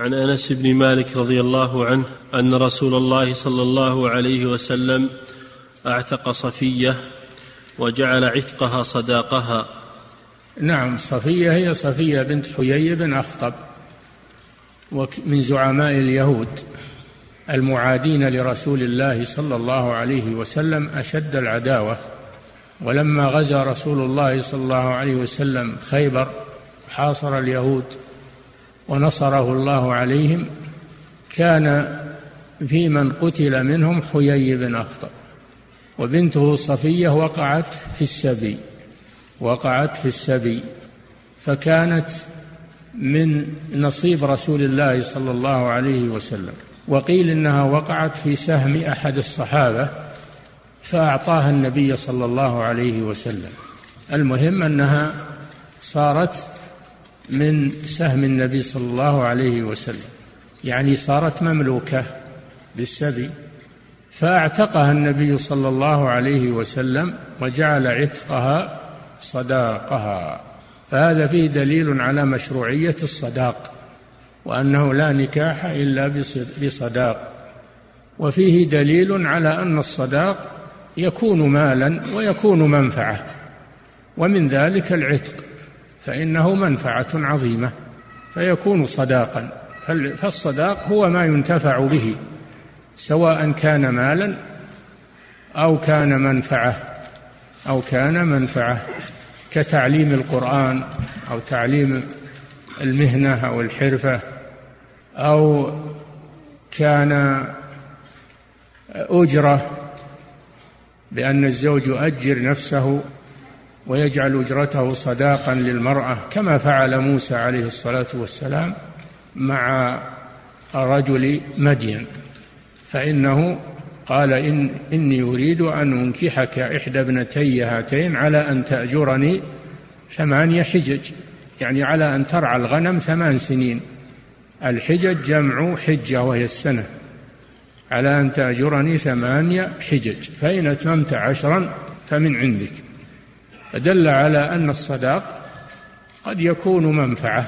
عن أنس بن مالك رضي الله عنه أن رسول الله صلى الله عليه وسلم أعتق صفية وجعل عتقها صداقها. نعم صفية هي صفية بنت حيي بن أخطب من زعماء اليهود المعادين لرسول الله صلى الله عليه وسلم أشد العداوة. ولما غزا رسول الله صلى الله عليه وسلم خيبر حاصر اليهود ونصره الله عليهم كان في من قتل منهم حيي بن اخطب وبنته صفية وقعت في السبي وقعت في السبي فكانت من نصيب رسول الله صلى الله عليه وسلم. وقيل إنها وقعت في سهم أحد الصحابة فأعطاها النبي صلى الله عليه وسلم. المهم أنها صارت من سهم النبي صلى الله عليه وسلم. يعني صارت مملوكة بالسبي. فأعتقها النبي صلى الله عليه وسلم وجعل عتقها صداقها. فهذا فيه دليل على مشروعية الصداق وأنه لا نكاح إلا بصداق. وفيه دليل على أن الصداق يكون مالا ويكون منفعة. ومن ذلك العتق. فإنه منفعة عظيمة فيكون صداقا. فالصداق هو ما ينتفع به سواء كان مالا أو كان منفعة أو كان منفعة كتعليم القرآن أو تعليم المهنة أو الحرفة أو كان أجرة بأن الزوج يؤجر نفسه ويجعل أجرته صداقا للمرأة كما فعل موسى عليه الصلاة والسلام مع رجل مدين. فإنه قال إن إني أريد أن أنكحك إحدى ابنتي هاتين على أن تأجرني ثمانية حجج يعني على أن ترعى الغنم ثمان سنين. الحجج جمع حجة وهي السنة على أن تأجرني ثمانية حجج فإن أتممت عشرا فمن عندك. فدل على أن الصداق قد يكون منفعة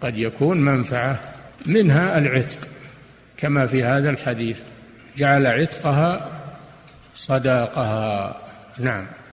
قد يكون منفعة منها العتق كما في هذا الحديث. جعل عتقها صداقها. نعم.